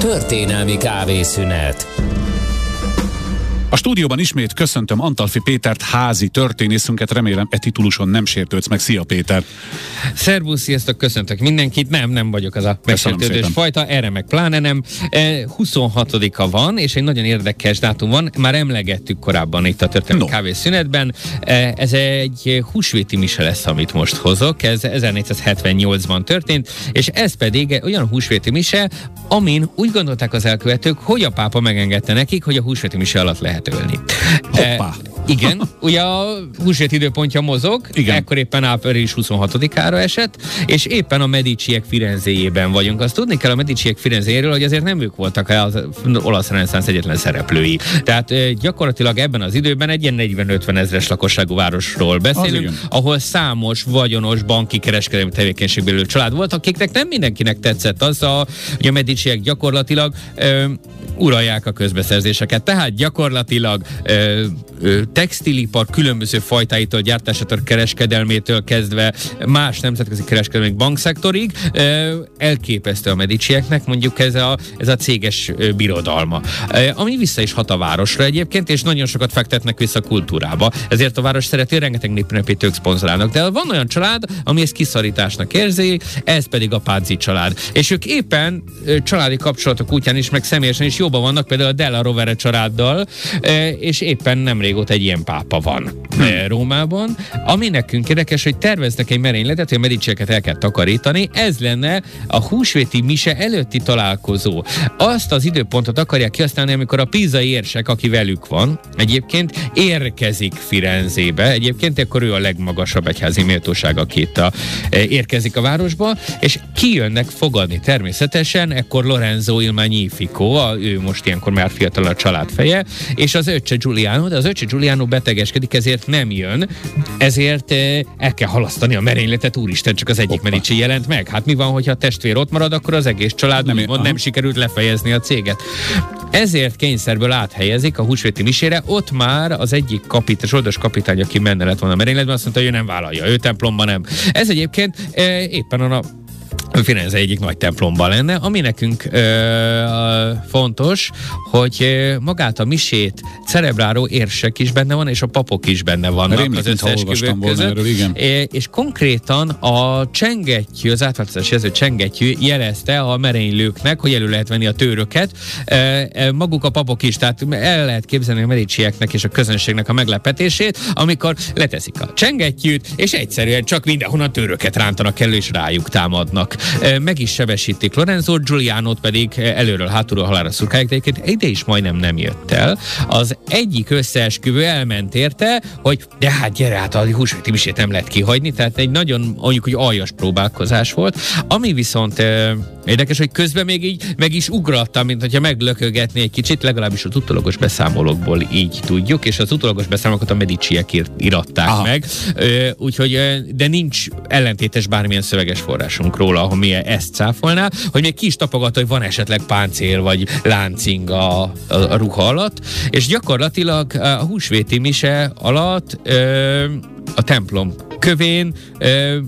Történelmi kávészünet. A stúdióban ismét köszöntöm Antalfi Pétert, házi történészünket, remélem e tituluson nem sértődsz meg. Szia Péter! Szervusz, sziasztok, köszöntök mindenkit. Nem, nem vagyok az a megsértődős fajta, erre meg pláne nem. 26-a e, van, és egy nagyon érdekes dátum van, már emlegettük korábban itt a történelmi no. kávészünetben. E, ez egy húsvéti mise lesz, amit most hozok, ez 1478-ban történt, és ez pedig olyan húsvéti mise, amin úgy gondolták az elkövetők, hogy a pápa megengedte nekik, hogy a húsvéti mise alatt lehet ölni. Hoppá. E, igen, ugye a húsvét időpontja mozog, Igen. ekkor éppen április 26-ára esett, és éppen a Mediciek Firenzéjében vagyunk. Azt tudni kell a Mediciek Firenzéjéről, hogy azért nem ők voltak az olasz reneszánsz egyetlen szereplői. Tehát gyakorlatilag ebben az időben egy ilyen 40-50 ezres lakosságú városról beszélünk, ahol számos vagyonos banki kereskedelmi tevékenységből család volt, akiknek nem mindenkinek tetszett az, a, hogy a Mediciek gyakorlatilag uralják a közbeszerzéseket. Tehát gyakorlatilag ö, ö, textilipar különböző fajtáitól, gyártásától, kereskedelmétől kezdve más nemzetközi kereskedelmi bankszektorig ö, elképesztő a medicieknek mondjuk ez a, ez a céges ö, birodalma. Ö, ami vissza is hat a városra egyébként, és nagyon sokat fektetnek vissza a kultúrába. Ezért a város szereti, rengeteg népünnepét szponzorálnak. De van olyan család, ami ezt kiszorításnak érzi, ez pedig a Pázzi család. És ők éppen ö, családi kapcsolatok útján is, meg személyesen is jóban vannak, például a Della Rovere családdal, és éppen nem régóta egy ilyen pápa van hmm. Rómában. Ami nekünk érdekes, hogy terveznek egy merényletet, hogy a medicieket el kell takarítani. Ez lenne a húsvéti mise előtti találkozó. Azt az időpontot akarják kihasználni, amikor a pizai érsek, aki velük van, egyébként érkezik Firenzébe. Egyébként akkor ő a legmagasabb egyházi méltóság, aki itt a, érkezik a városba, és kijönnek fogadni természetesen, ekkor Lorenzo Il Magnifico, a, ő most ilyenkor már fiatal a család feje, és az öccse Giuliano, de az öccse Giuliano betegeskedik, ezért nem jön, ezért eh, el kell halasztani a merényletet, úristen, csak az egyik Medici jelent meg. Hát mi van, hogyha a testvér ott marad, akkor az egész család nem, mond, nem sikerült lefejezni a céget. Ezért kényszerből áthelyezik a húsvéti misére, ott már az egyik kapit, zsoldos kapitány, aki menne lett volna a merényletben, azt mondta, hogy ő nem vállalja, ő templomban nem. Ez egyébként e, éppen a Firenze egyik nagy templomban lenne, ami nekünk ö, fontos, hogy magát a misét celebráló érsek is benne van, és a papok is benne vannak Rémlik, az összeesküvők között. Erről, igen. É, és konkrétan a csengettyű, az átváltozás jelző csengettyű jelezte a merénylőknek, hogy elő lehet venni a tőröket. E, maguk a papok is, tehát el lehet képzelni a medicieknek és a közönségnek a meglepetését, amikor leteszik a csengettyűt, és egyszerűen csak mindenhonnan tőröket rántanak elő, és rájuk támadnak meg is sebesítik Lorenzo, Giuliano pedig előről hátulról halára szurkálják, de egyébként ide is majdnem nem jött el. Az egyik összeesküvő elment érte, hogy de hát gyere, hát a húsvéti misét nem lehet kihagyni, tehát egy nagyon mondjuk, hogy aljas próbálkozás volt. Ami viszont Érdekes, hogy közben még így meg is ugrattam, mint hogyha meglökögetni egy kicsit, legalábbis az utolagos beszámolókból így tudjuk, és az utolagos beszámolókat a mediciek ír, iratták Aha. meg, úgyhogy, de nincs ellentétes bármilyen szöveges forrásunk róla, ahol mi ezt cáfolná, hogy még ki is tapogatta, hogy van esetleg páncél vagy láncing a, a, a ruha alatt, és gyakorlatilag a húsvéti mise alatt ö, a templom kövén ö,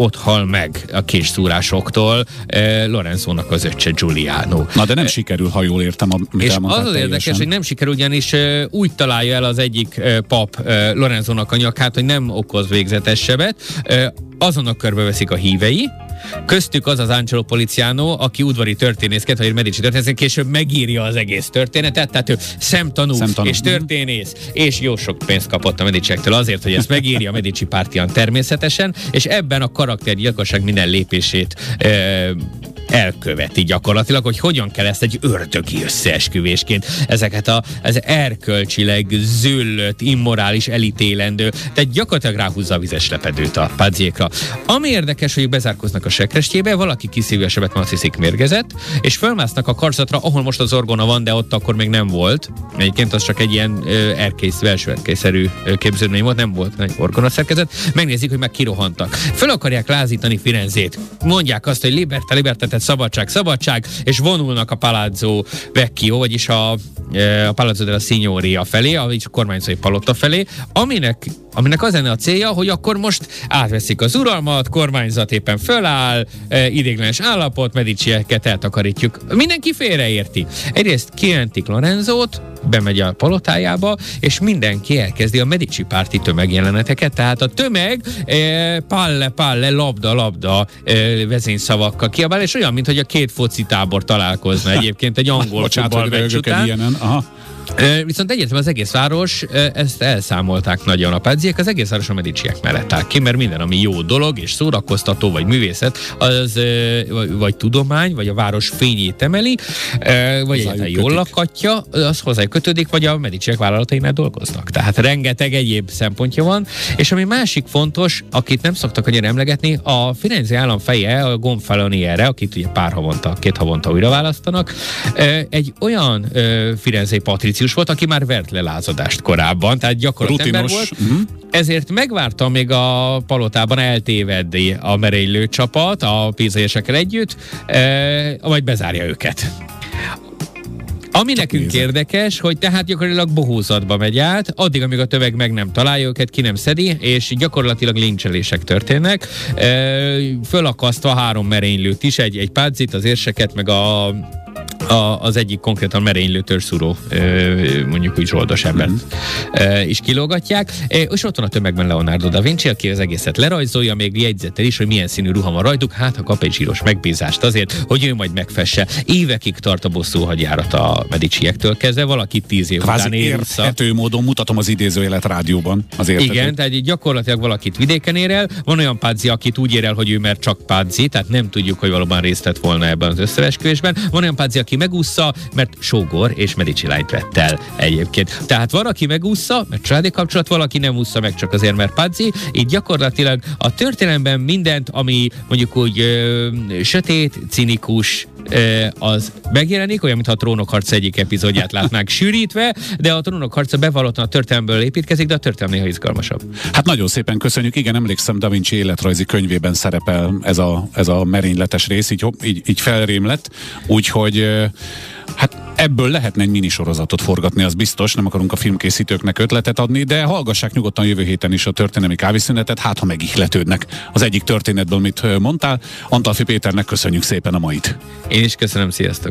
ott hal meg a késszúrásoktól eh, Lorenzónak az öccse Giuliano. Na de nem eh, sikerül, ha jól értem, amit És az az érdekes, hogy nem sikerül, ugyanis eh, úgy találja el az egyik eh, pap eh, Lorenzónak a nyakát, hogy nem okoz végzetes sebet, eh, azonnal körbeveszik a hívei, Köztük az az Angelo Poliziano, aki udvari történészket, vagy Medici történész, később megírja az egész történetet, tehát ő szemtanú, szemtanú. és történész, és jó sok pénzt kapott a Mediciektől azért, hogy ezt megírja a Medici pártian természetesen, és ebben a karaktergyilkosság minden lépését e, elköveti gyakorlatilag, hogy hogyan kell ezt egy ördögi összeesküvésként, ezeket a, az erkölcsileg zöllött, immorális, elítélendő, tehát gyakorlatilag ráhúzza a vizes lepedőt a pádziékra. Ami érdekes, hogy bezárkoznak a sekrestjébe, valaki kiszívja a sebet, mert hiszik mérgezett, és fölmásznak a karzatra, ahol most az orgona van, de ott akkor még nem volt. Egyébként az csak egy ilyen erkész, belső erkészerű képződmény volt, nem volt egy orgona szerkezet. Megnézik, hogy meg kirohantak. Föl akarják lázítani Firenzét. Mondják azt, hogy liberta, liberta, tehát szabadság, szabadság, és vonulnak a Palazzo Vecchio, vagyis a, a Palazzo della Signoria felé, a kormányzói palota felé, aminek aminek az lenne a célja, hogy akkor most átveszik az uralmat, kormányzat éppen föláll, e, idéglenes állapot, medicieket eltakarítjuk. Mindenki félreérti. Egyrészt kientik Lorenzót, bemegy a palotájába, és mindenki elkezdi a Medici párti tömegjeleneteket, tehát a tömeg e, palle, palle, labda, labda e, vezényszavakkal kiabál, és olyan, mint hogy a két foci tábor találkozna egyébként egy angol futballmeccs után. Ilyenen. Aha. Viszont egyértelműen az egész város, ezt elszámolták nagyon. A padziek, az egész város a mediciek mellett áll ki, mert minden, ami jó dolog és szórakoztató, vagy művészet, az vagy, vagy tudomány, vagy a város fényét emeli, vagy egyáltalán jól lakatja, az hozzá kötődik, vagy a mediciek vállalatainál dolgoznak. Tehát rengeteg egyéb szempontja van, és ami másik fontos, akit nem szoktak annyira emlegetni, a Firenze állam feje, a Gonfaloniere, akit ugye pár havonta, két havonta újra választanak, egy olyan Firenze patrici pozíciós volt, aki már vert le lázadást korábban, tehát gyakorlatilag ember volt. Uh-huh. Ezért megvárta még a palotában eltévedni a merénylő csapat a pízésekkel együtt, vagy bezárja őket. Ami Csak nekünk nézem. érdekes, hogy tehát gyakorlatilag bohózatba megy át, addig, amíg a töveg meg nem találja őket, ki nem szedi, és gyakorlatilag lincselések történnek. E, fölakasztva három merénylőt is, egy, egy pádzit, az érseket, meg a a, az egyik konkrétan merénylő törszúró, mondjuk úgy zsoldos embert mm. is kilógatják. És ott van a tömegben Leonardo da Vinci, aki az egészet lerajzolja, még jegyzettel is, hogy milyen színű ruha van rajtuk, hát ha kap egy zsíros megbízást azért, hogy ő majd megfesse. Évekig tart a bosszú hadjárat a mediciektől kezdve, valaki tíz év Kvázi után ér vissza. módon mutatom az idézőjelet rádióban. Az Igen, tehát gyakorlatilag valakit vidéken ér el. Van olyan pádzi, akit úgy ér el, hogy ő mert csak pádzi, tehát nem tudjuk, hogy valóban részt vett volna ebben az összeesküvésben. Van olyan pádzi, aki megúszza, mert sógor és Medici lányt vett el egyébként. Tehát van, aki megúszza, mert családi kapcsolat, valaki nem úszza meg csak azért, mert padzi. Így gyakorlatilag a történelemben mindent, ami mondjuk úgy ö, sötét, cinikus, az megjelenik, olyan, mintha a trónok harca egyik epizódját látnánk sűrítve, de a trónok harca bevallottan a történelmből építkezik, de a történelem néha izgalmasabb. Hát nagyon szépen köszönjük. Igen, emlékszem, Da Vinci életrajzi könyvében szerepel ez a, ez a merényletes rész, így, így, így felrém lett, úgyhogy Hát ebből lehetne egy minisorozatot forgatni, az biztos, nem akarunk a filmkészítőknek ötletet adni, de hallgassák nyugodtan jövő héten is a történelmi kávészünetet, hát ha megihletődnek az egyik történetből, mit mondtál. Antalfi Péternek köszönjük szépen a mait. Én is köszönöm, sziasztok!